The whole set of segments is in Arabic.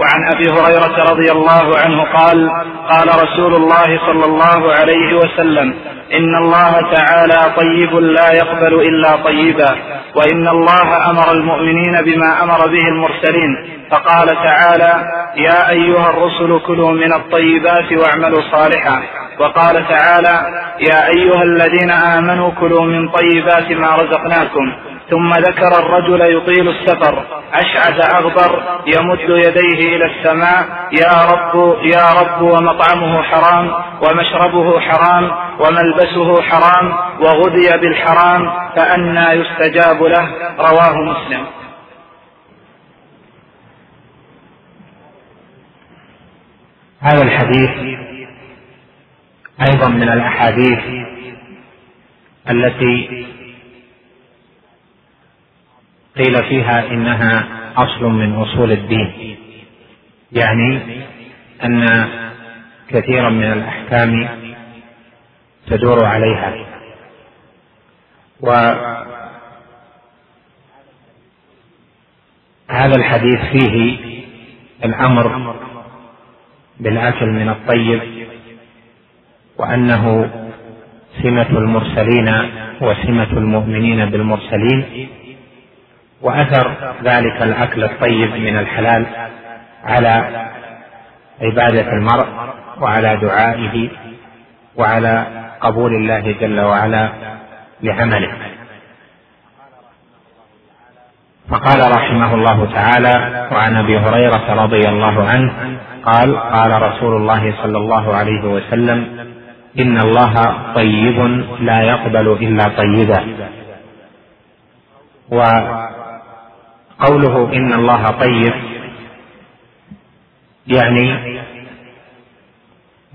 وعن أبي هريرة رضي الله عنه قال قال رسول الله صلى الله عليه وسلم إن الله تعالى طيب لا يقبل إلا طيبا وإن الله أمر المؤمنين بما أمر به المرسلين فقال تعالى يا أيها الرسل كلوا من الطيبات واعملوا صالحا. وقال تعالى يا أيها الذين آمنوا كلوا من طيبات ما رزقناكم ثم ذكر الرجل يطيل السفر أشعث أغبر يمد يديه إلى السماء يا رب يا رب ومطعمه حرام ومشربه حرام وملبسه حرام وغذي بالحرام فأنى يستجاب له رواه مسلم. هذا الحديث أيضا من الأحاديث التي قيل فيها إنها أصل من أصول الدين. يعني أن كثيرا من الأحكام تدور عليها. وهذا الحديث فيه الأمر بالأكل من الطيب وأنه سمة المرسلين وسمة المؤمنين بالمرسلين. وأثر ذلك الأكل الطيب من الحلال على عبادة المرء وعلى دعائه وعلى قبول الله جل وعلا لعمله. فقال رحمه الله تعالى وعن أبي هريرة رضي الله عنه قال قال رسول الله صلى الله عليه وسلم إن الله طيب لا يقبل إلا طيبا قوله إن الله طيب يعني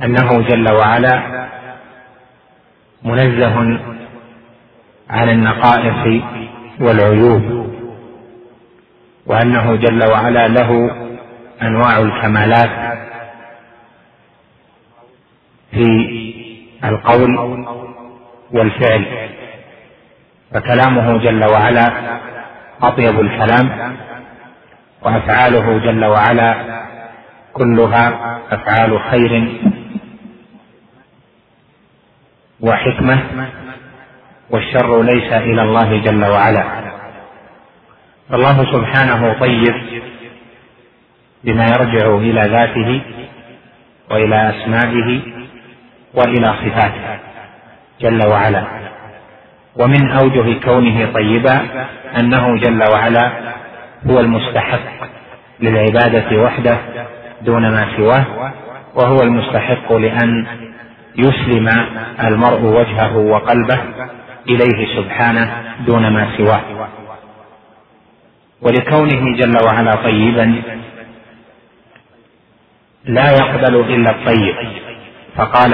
أنه جل وعلا منزه عن النقائص والعيوب وأنه جل وعلا له أنواع الكمالات في القول والفعل فكلامه جل وعلا أطيب الكلام وأفعاله جل وعلا كلها أفعال خير وحكمة والشر ليس إلى الله جل وعلا. فالله سبحانه طيب بما يرجع إلى ذاته وإلى أسمائه وإلى صفاته جل وعلا. ومن أوجه كونه طيبا أنه جل وعلا هو المستحق للعبادة وحده دون ما سواه وهو المستحق لأن يسلم المرء وجهه وقلبه إليه سبحانه دون ما سواه. ولكونه جل وعلا طيبا لا يقبل إلا الطيب فقال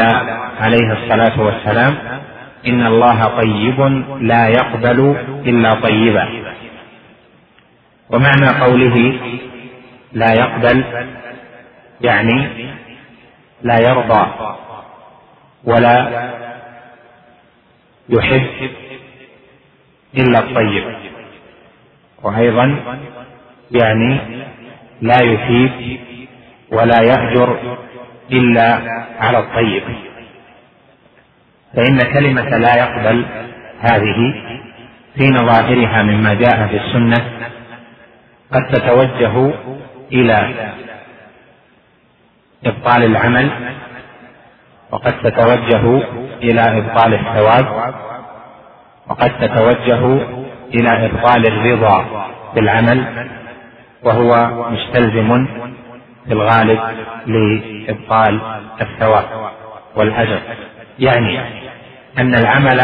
عليه الصلاة والسلام إن الله طيب لا يقبل إلا طيبا. ومعنى قوله لا يقبل يعني لا يرضى ولا يحب إلا الطيب. وأيضا يعني لا يثيب ولا يهجر إلا على الطيب. فإن كلمة لا يقبل هذه في ظاهرها مما جاء في السنة قد تتوجه إلى إبطال العمل وقد تتوجه إلى إبطال الثواب وقد تتوجه إلى إبطال الرضا بالعمل وهو مستلزم في الغالب لإبطال الثواب والأجر. يعني أن العمل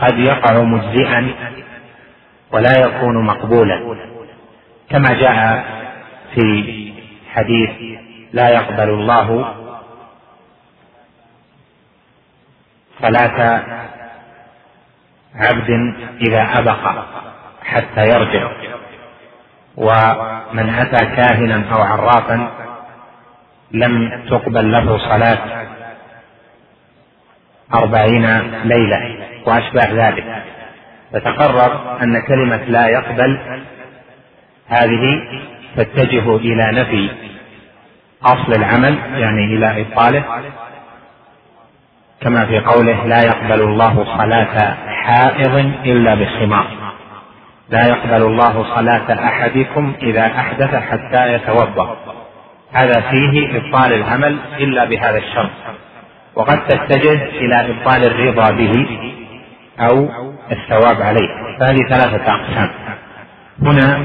قد يقع مجزئا ولا يكون مقبولا. كما جاء في حديث لا يقبل الله صلاة عبد إذا أبق حتى يرجع. ومن أتى كاهنا أو عرافا لم تقبل له صلاة أربعين ليلة وأشباه ذلك. فتقرر أن كلمة لا يقبل هذه تتجه إلى نفي أصل العمل يعني إلى إبطاله. كما في قوله لا يقبل الله صلاة حائض إلا بخمار لا يقبل الله صلاة أحدكم إذا أحدث حتى يتوضأ. هذا فيه إبطال العمل إلا بهذا الشرط. وقد تتجه إلى إبطال الرضا به أو الثواب عليه. فهذه ثلاثة أقسام. هنا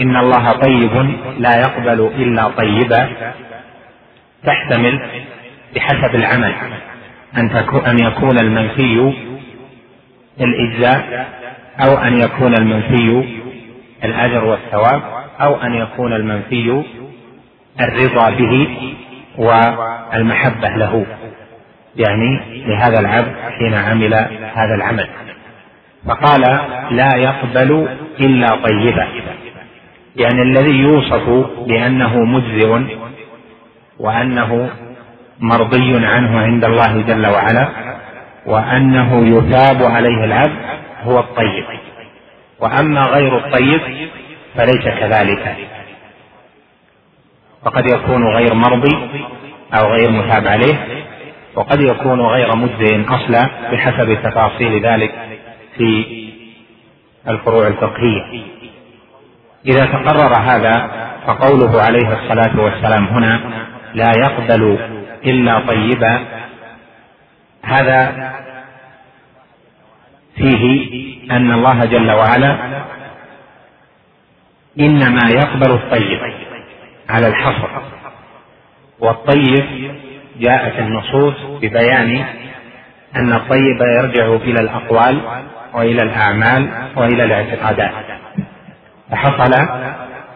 إن الله طيب لا يقبل إلا طيبا تحتمل بحسب العمل. أن أن يكون المنفي الإجزاء أو أن يكون المنفي الأجر والثواب أو أن يكون المنفي الرضا به والمحبة له. يعني لهذا العبد حين عمل هذا العمل. فقال لا يقبل إلا طيبا. يعني الذي يوصف بأنه مجزئ وأنه مرضي عنه عند الله جل وعلا وأنه يثاب عليه العبد هو الطيب. وأما غير الطيب فليس كذلك. فقد يكون غير مرضي أو غير مثاب عليه وقد يكون غير مجزئ أصلا بحسب تفاصيل ذلك في الفروع الفقهية. إذا تقرر هذا فقوله عليه الصلاة والسلام هنا لا يقبل إلا طيبا هذا فيه أن الله جل وعلا إنما يقبل الطيب على الحصر والطيب جاءت النصوص ببيان أن الطيب يرجع إلى الأقوال وإلى الأعمال وإلى الاعتقادات. فحصل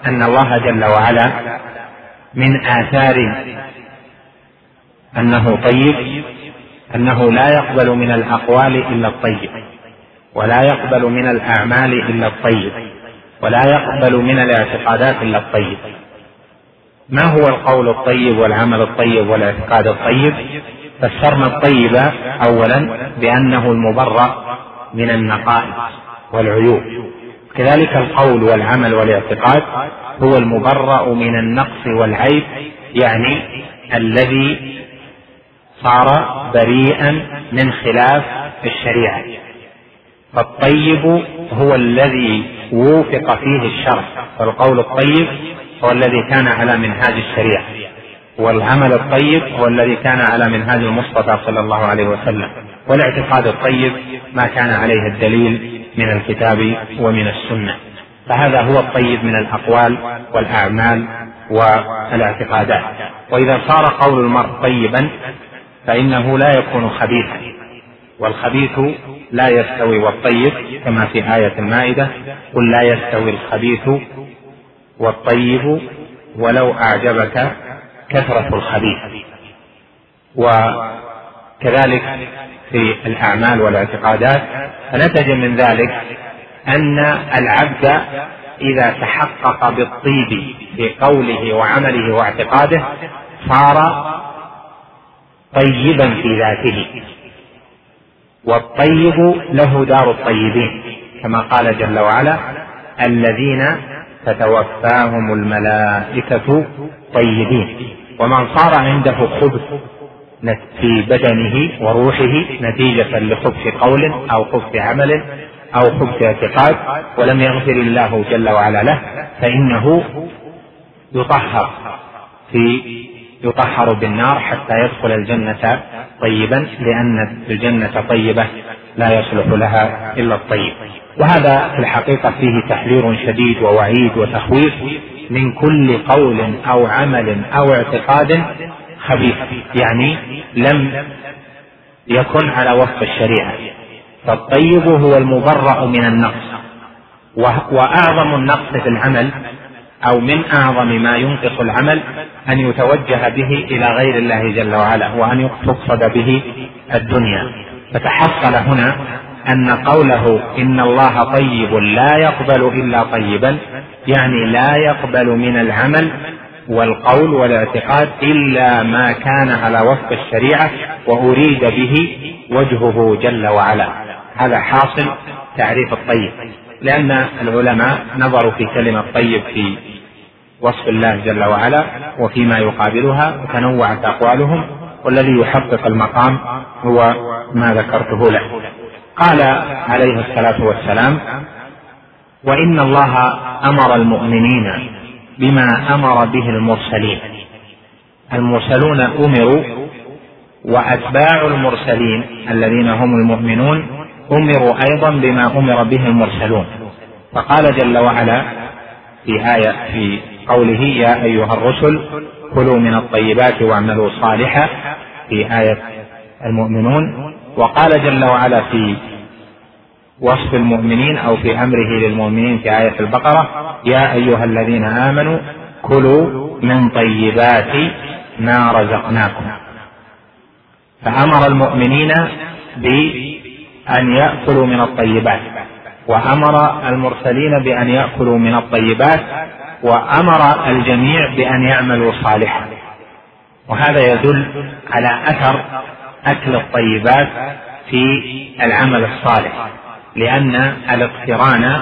أن الله جل وعلا من آثار أنه طيب أنه لا يقبل من الأقوال إلا الطيب ولا يقبل من الأعمال إلا الطيب ولا يقبل من الاعتقادات إلا الطيب. ما هو القول الطيب والعمل الطيب والإعتقاد الطيب؟ فسرنا الطيب أولا بأنه المبرأ من النقائص والعيوب. كذلك القول والعمل والاعتقاد هو المبرأ من النقص والعيب يعني الذي صار بريئا من خلاف الشريعة. فالطيب هو الذي وفق فيه الشرع فالقول الطيب هو الذي كان على منهاج الشريعة. والعمل الطيب هو الذي كان على منهاج المصطفى صلى الله عليه وسلم. والاعتقاد الطيب ما كان عليه الدليل من الكتاب ومن السنة. فهذا هو الطيب من الأقوال والأعمال والاعتقادات. وإذا صار قول المرء طيبا فإنه لا يكون خبيثا. والخبيث لا يستوي والطيب كما في آية المائدة قل لا يستوي الخبيث والطيب ولو أعجبك كثرة الخبيث. وكذلك في الأعمال والاعتقادات فنتج من ذلك أن العبد إذا تحقق بالطيب في قوله وعمله واعتقاده صار طيبا في ذاته. والطيب له دار الطيبين كما قال جل وعلا الذين تتوفاهم الملائكة طيبين. ومن صار عنده خبث في بدنه وروحه نتيجة لخبث قول أو خبث عمل أو خبث اعتقاد ولم يغفر الله جل وعلا له فإنه يطهر في يطهر بالنار حتى يدخل الجنة طيبا لأن الجنة طيبة لا يصلح لها إلا الطيب. وهذا في الحقيقة فيه تحذير شديد ووعيد وتخويف من كل قول أو عمل أو اعتقاد خبيث يعني لم يكن على وفق الشريعة. فالطيب هو المبرأ من النقص. وأعظم النقص في العمل أو من أعظم ما ينقص العمل أن يتوجه به إلى غير الله جل وعلا وأن تقصد به الدنيا. فتحصل هنا أن قوله إن الله طيب لا يقبل إلا طيبا يعني لا يقبل من العمل والقول والاعتقاد إلا ما كان على وفق الشريعة وأريد به وجهه جل وعلا. هذا حاصل تعريف الطيب لأن العلماء نظروا في كلمة طيب في وصف الله جل وعلا وفيما يقابلها وتنوعت أقوالهم والذي يحقق المقام هو ما ذكرته له. قال عليه الصلاة والسلام وإن الله أمر المؤمنين بما أمر به المرسلين. المرسلون أمروا وأتباع المرسلين الذين هم المؤمنون أمروا أيضا بما أمر به المرسلون. فقال جل وعلا في آية في قوله يا أيها الرسل كلوا من الطيبات واعملوا صالحا. في آية المؤمنون وقال جل وعلا في وصف المؤمنين أو في أمره للمؤمنين في آية البقرة يا أيها الذين آمنوا كلوا من طيبات ما رزقناكم. فأمر المؤمنين بأن يأكلوا من الطيبات وأمر المرسلين بأن يأكلوا من الطيبات وأمر الجميع بأن يعملوا صالحا. وهذا يدل على أثر أكل الطيبات في العمل الصالح لأن الاقتران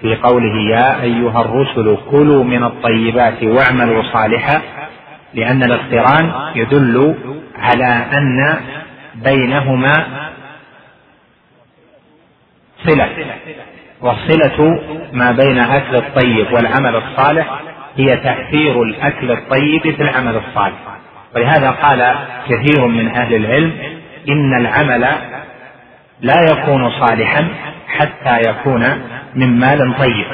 في قوله يا أيها الرسل كلوا من الطيبات واعملوا صالحا لأن الاقتران يدل على أن بينهما صلة والصلة ما بين أكل الطيب والعمل الصالح هي تأثير الأكل الطيب في العمل الصالح. ولهذا قال كثير من أهل العلم إن العمل لا يكون صالحا حتى يكون من مال طيب.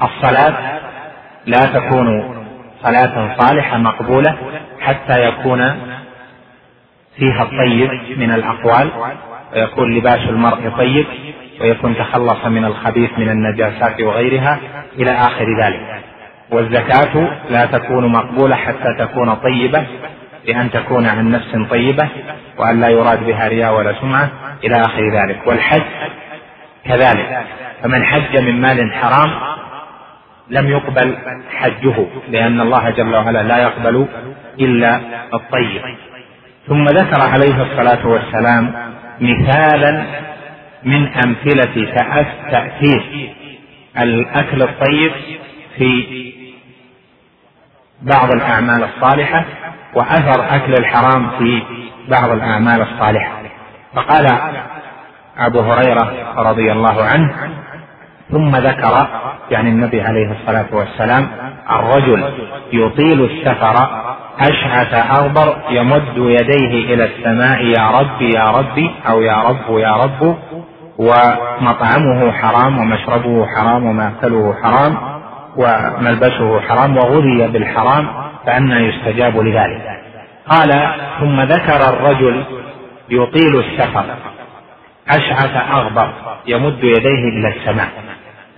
فالصلاة لا تكون صلاة صالحة مقبولة حتى يكون فيها الطيب من الأقوال ويكون لباس المرء طيب ويكون تخلص من الخبيث من النجاسات وغيرها إلى آخر ذلك. والزكاة لا تكون مقبولة حتى تكون طيبة بأن تكون عن نفس طيبة وأن لا يراد بها رياء ولا سمعة إلى آخر ذلك. والحج كذلك. فمن حج من مال حرام لم يقبل حجه لأن الله جل وعلا لا يقبل إلا الطيب. ثم ذكر عليه الصلاة والسلام مثالا من أمثلة تأثير الأكل الطيب في بعض الأعمال الصالحة وأثر أكل الحرام في بعض الأعمال الصالحة. فقال أبو هريرة رضي الله عنه ثم ذكر يعني النبي عليه الصلاة والسلام الرجل يطيل السفر أشعث أغبر يمد يديه إلى السماء يا ربي يا ربي أو يا رب يا رب ومطعمه حرام ومشربه حرام ومأكله حرام وملبسه حرام وغذي بالحرام فأنى يستجاب لذلك. قال ثم ذكر الرجل يطيل السفر أشعث أغبر يمد يديه إلى السماء.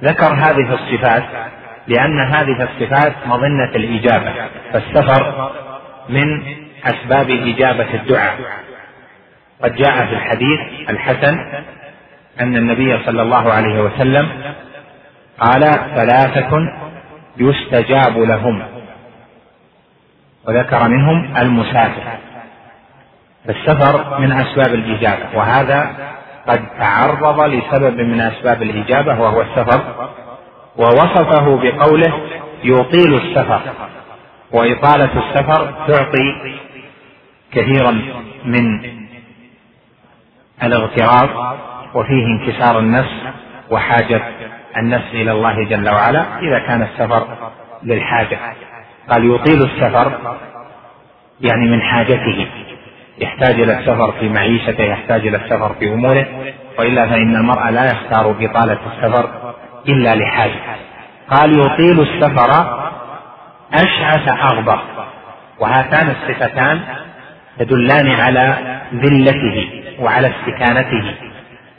ذكر هذه الصفات لأن هذه الصفات مظنة الإجابة فالسفر من أسباب إجابة الدعاء. قد جاء في الحديث الحسن أن النبي صلى الله عليه وسلم قال ثلاثة يستجاب لهم. وذكر منهم المسافر. فالسفر من أسباب الإجابة. وهذا قد تعرض لسبب من أسباب الإجابة وهو السفر. ووصفه بقوله يطيل السفر. وإطالة السفر تعطي كثيرا من الاغتراب وفيه انكسار النفس وحاجة النفس إلى الله جل وعلا إذا كان السفر للحاجة. قال يطيل السفر يعني من حاجته. يحتاج إلى السفر في معيشته يحتاج إلى السفر في أموره. وإلا فإن المرء لا يختار إطالة السفر إلا لحاجة. قال يطيل السفر أشعث أغبر. وهاتان الصفتان تدلان على ذلته وعلى استكانته.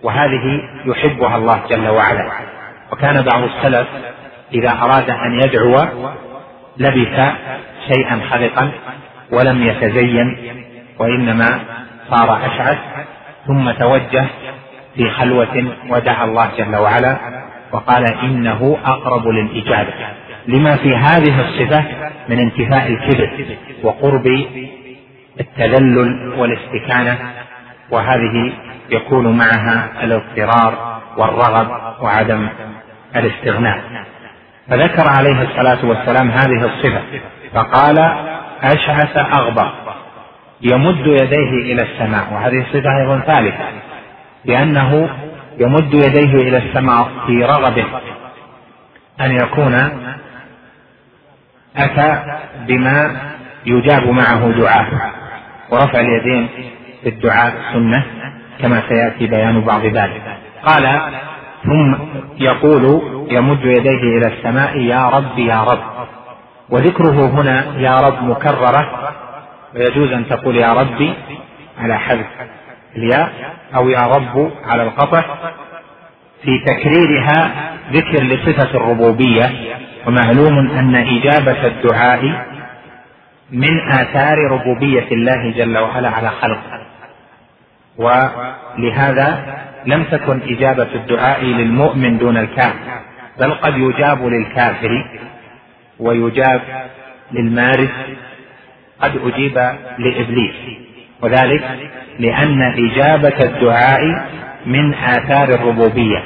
وهذه يحبها الله جل وعلا. وكان بعض السلف إذا أراد أن يدعو لبس شيئا خلقا ولم يتزين وإنما صار أشعث ثم توجه في خلوة ودعا الله جل وعلا وقال إنه أقرب للإجابة. لما في هذه الصفة من انتفاء الكبر وقرب التذلل والاستكانة وهذه يكون معها الاضطرار والرغب وعدم الاستغناء. فذكر عليه الصلاة والسلام هذه الصفة فقال أشعث أغبر. يمد يديه إلى السماء وهذه الصفة أيضا ثالثة لأنه يمد يديه إلى السماء في رغبة أن يكون أتى بما يجاب معه دعاء ورفع اليدين في الدعاء سنة كما سيأتي بيان بعض ذلك. قال ثم يقول يمد يديه إلى السماء يا رب يا رب. وذكره هنا يا رب مكررة. ويجوز أن تقول يا ربي على حذف الياء أو يا رب على القطع. في تكريرها ذكر لصفة الربوبية. ومعلوم أن إجابة الدعاء من آثار ربوبية الله جل وعلا على خلقه. ولهذا لم تكن إجابة الدعاء للمؤمن دون الكافر بل قد يجاب للكافر ويجاب للمارس. قد أجيب لإبليس وذلك لأن إجابة الدعاء من آثار الربوبية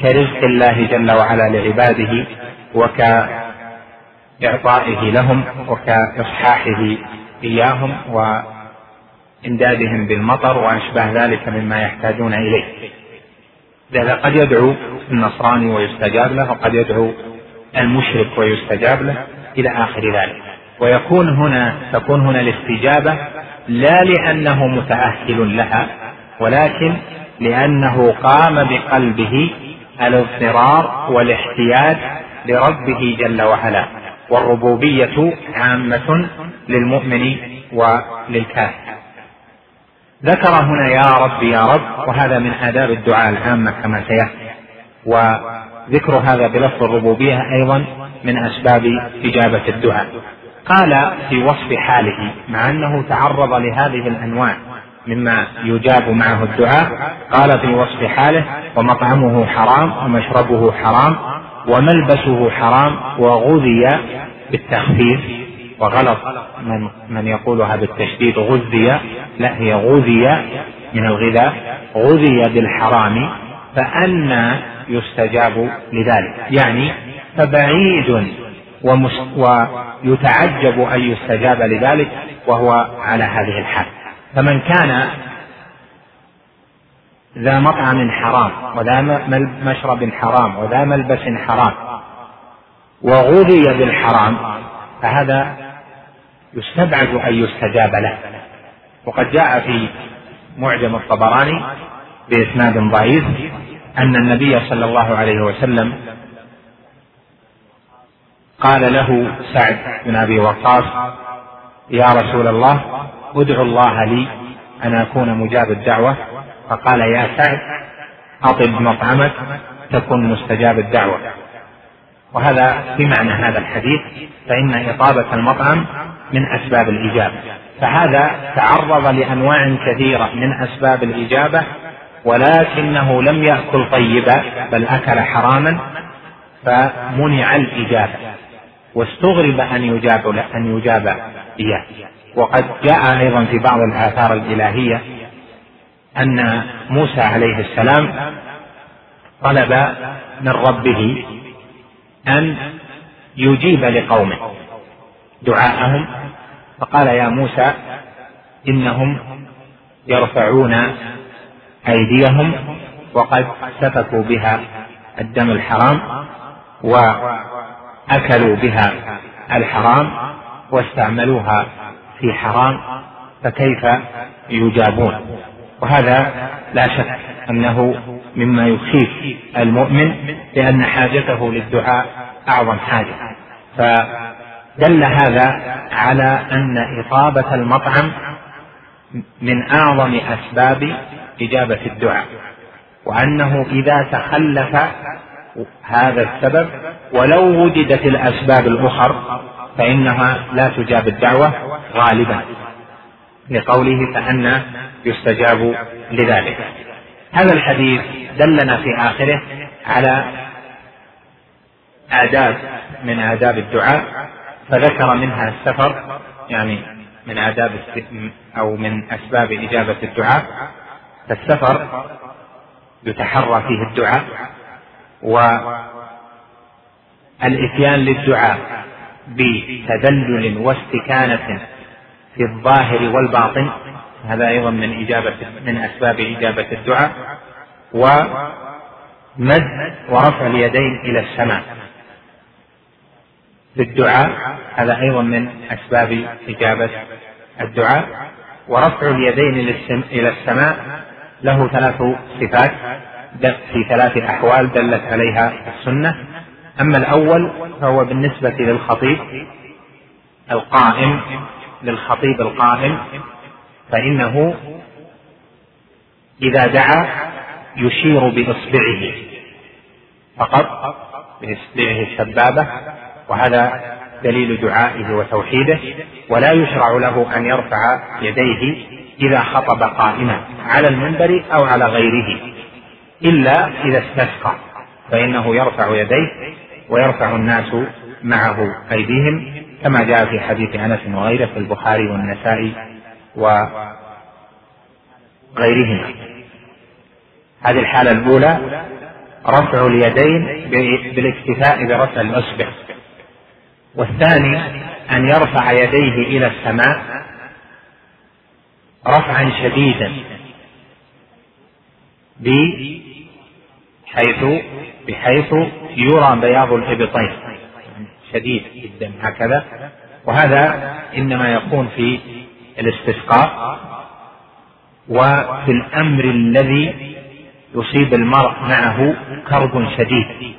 كرزق الله جل وعلا لعباده وكإعطائه لهم وكإصحاحه إياهم وإمدادهم بالمطر وأشباه ذلك مما يحتاجون إليه. لهذا قد يدعو النصراني ويستجاب له وقد يدعو المشرك ويستجاب له إلى آخر ذلك. ويكون هنا تكون هنا الاستجابة لا لأنه متأهل لها ولكن لأنه قام بقلبه الاضطرار والاحتياج لربه جل وعلا. والربوبية عامة للمؤمن وللكافر. ذكر هنا يا رب يا رب وهذا من آداب الدعاء العامة كما سيأتي. وذكر هذا بلفظ الربوبية أيضا من أسباب إجابة الدعاء. قال في وصف حاله مع أنه تعرض لهذه الأنواع مما يجاب معه الدعاء قال في وصف حاله ومطعمه حرام ومشربه حرام وملبسه حرام وغذي بالتخفيف. وغلط من من يقولها بالتشديد غذي لا هي غذي من الغذاء غذي بالحرام فأنى يستجاب لذلك. يعني فبعيد ويتعجب أن يستجاب لذلك وهو على هذه الحال. فمن كان ذا مطعم حرام وذا مشرب حرام وذا ملبس حرام وغذي بالحرام فهذا يستبعد أن يستجاب له. وقد جاء في معجم الطبراني بإسناد ضعيف أن النبي صلى الله عليه وسلم قال له سعد بن أبي وقاص يا رسول الله ادعو الله لي أن أكون مجاب الدعوة. فقال يا سعد أطب مطعمك تكن مستجاب الدعوة. وهذا في معنى هذا الحديث فإن إطابة المطعم من أسباب الإجابة. فهذا تعرض لأنواع كثيرة من أسباب الإجابة ولكنه لم يأكل طيبا بل أكل حراما فمنع الإجابة واستغرب أن يجاب أن يجاب إياه. وقد جاء أيضا في بعض الآثار الإلهية أن موسى عليه السلام طلب من ربه أن يجيب لقومه. دعاءهم. فقال يا موسى إنهم يرفعون أيديهم وقد سفكوا بها الدم الحرام وأكلوا بها الحرام واستعملوها في حرام فكيف يجابون؟ وهذا لا شك أنه مما يخيف المؤمن لأن حاجته للدعاء أعظم حاجة. فدل هذا على أن إصابة المطعم من أعظم أسباب إجابة الدعاء وأنه إذا تخلف هذا السبب ولو وجدت الأسباب الأخر فإنها لا تجاب الدعوة غالبا لقوله فأنا يستجاب لذلك. هذا الحديث دلنا في آخره على آداب من آداب الدعاء فذكر منها السفر يعني من آداب أو من أسباب إجابة الدعاء. فالسفر يتحرى فيه الدعاء الإتيان للدعاء بتذلل واستكانة في الظاهر والباطن هذا أيضا من إجابة من أسباب إجابة الدعاء ومد ورفع اليدين إلى السماء. بالدعاء هذا أيضا من أسباب إجابة الدعاء. ورفع اليدين إلى السماء له ثلاث صفات في ثلاث أحوال دلت عليها السنة. أما الأول فهو بالنسبة للخطيب القائم للخطيب القائم فإنه إذا دعا يشير بإصبعه فقط بإصبعه السبابة وهذا دليل دعائه وتوحيده ولا يشرع له أن يرفع يديه إذا خطب قائما على المنبر أو على غيره إلا إذا استسقى فإنه يرفع يديه ويرفع الناس معه أيديهم كما جاء في حديث أنس وغيره في البخاري والنسائي وغيرهما. هذه الحالة الأولى رفع اليدين بالاكتفاء برفع الأصبع والثاني أن يرفع يديه إلى السماء رفعا شديدا بحيث بحيث يرى بياض الإبطين شديد جدا هكذا. وهذا إنما يكون في الاستسقاء وفي الأمر الذي يصيب المرء معه كرب شديد.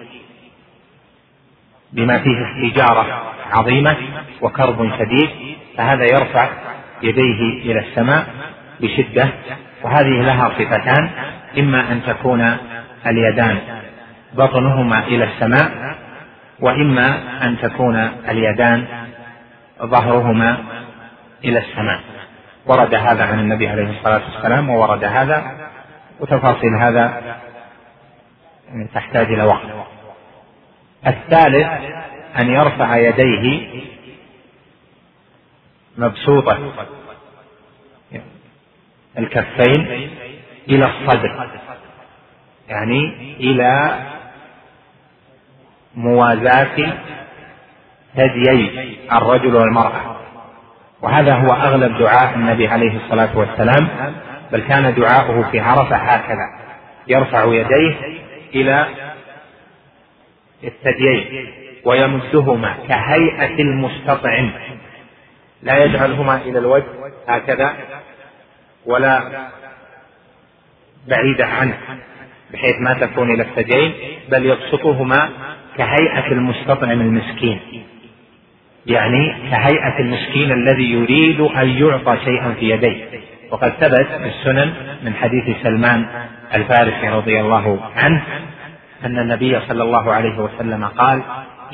بما فيه استجارة عظيمة وكرب شديد فهذا يرفع يديه إلى السماء بشدة وهذه لها صفتان إما أن تكون اليدان بطنهما إلى السماء وإما أن تكون اليدان ظهرهما إلى السماء. ورد هذا عن النبي عليه الصلاة والسلام وورد هذا وتفاصيل هذا تحتاج إلى وقت. الثالث أن يرفع يديه مبسوطة. الكفين إلى الصدر. يعني إلى موازاة ثديي الرجل والمرأة. وهذا هو أغلب دعاء النبي عليه الصلاة والسلام بل كان دعاؤه في عرفة هكذا. يرفع يديه إلى الثديين ويمدهما كهيئة المستطعم. لا يجعلهما إلى الوجه هكذا ولا بعيدة عنه بحيث ما تكون إلى الثديين بل يبسطهما كهيئة المستطعم المسكين. يعني كهيئة المسكين الذي يريد أن يعطى شيئا في يديه. وقد ثبت في السنن من حديث سلمان الفارسي رضي الله عنه أن النبي صلى الله عليه وسلم قال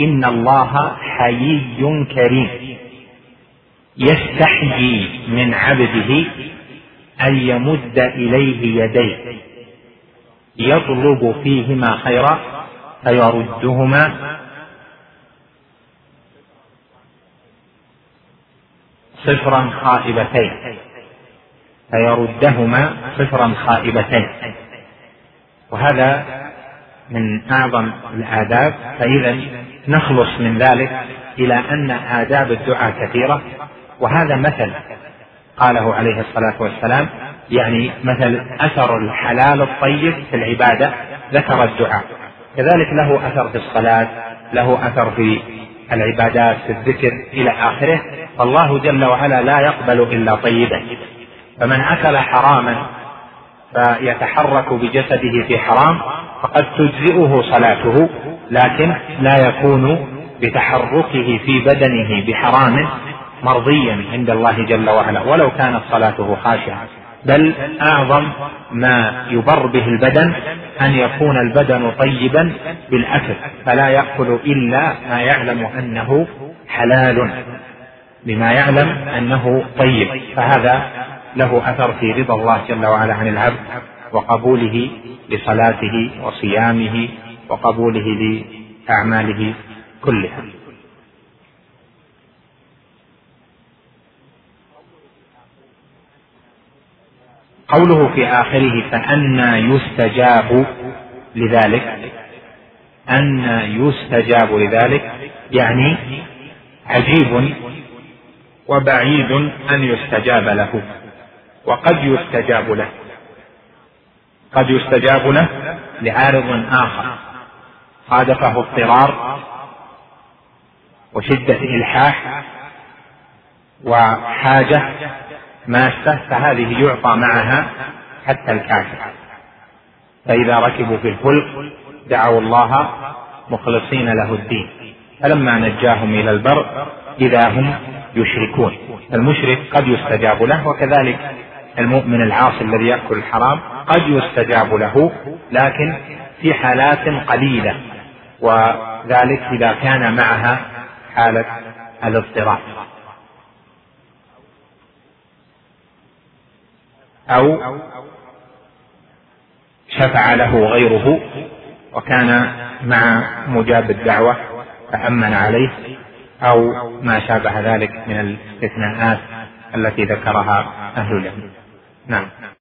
إن الله حيي كريم. يستحيي من عبده أن يمد إليه يديه. يطلب فيهما خيرا فيردهما. صفرا خائبتين فيردهما صفرا خائبتين. وهذا من أعظم الآداب فإذا نخلص من ذلك إلى أن آداب الدعاء كثيرة. وهذا مثل قاله عليه الصلاة والسلام يعني مثل أثر الحلال الطيب في العبادة ذكر الدعاء. كذلك له أثر في الصلاة له أثر في العبادات في الذكر إلى آخره. فالله جل وعلا لا يقبل إلا طيبا فمن أكل حراما فيتحرك بجسده في حرام فقد تجزئه صلاته لكن لا يكون بتحركه في بدنه بحرام مرضيا عند الله جل وعلا ولو كانت صلاته خاشعة. بل أعظم ما يبر به البدن أن يكون البدن طيبا بالأكل فلا يأكل إلا ما يعلم أنه حلال بما يعلم أنه طيب. فهذا له أثر في رضا الله جل وعلا عن العبد وقبوله لصلاته وصيامه وقبوله لأعماله كلها. قوله في آخره فأنى يستجاب لذلك أن يستجاب لذلك يعني عجيب وبعيد أن يستجاب له. وقد يستجاب له. قد يستجاب له لعارض آخر. صادفه اضطرار وشدة إلحاح وحاجة ماسة فهذه يعطى معها حتى الكافر. فإذا ركبوا في الفلك دعوا الله مخلصين له الدين. فلما نجاهم إلى البر إذا هم يشركون. المشرك قد يستجاب له وكذلك المؤمن العاصي الذي يأكل الحرام قد يستجاب له لكن في حالات قليلة وذلك إذا كان معها حالة الاضطراب. أو شفع له غيره وكان مع مجاب الدعوة فأمن عليه أو ما شابه ذلك من الاستثناءات التي ذكرها أهل العلم. หนั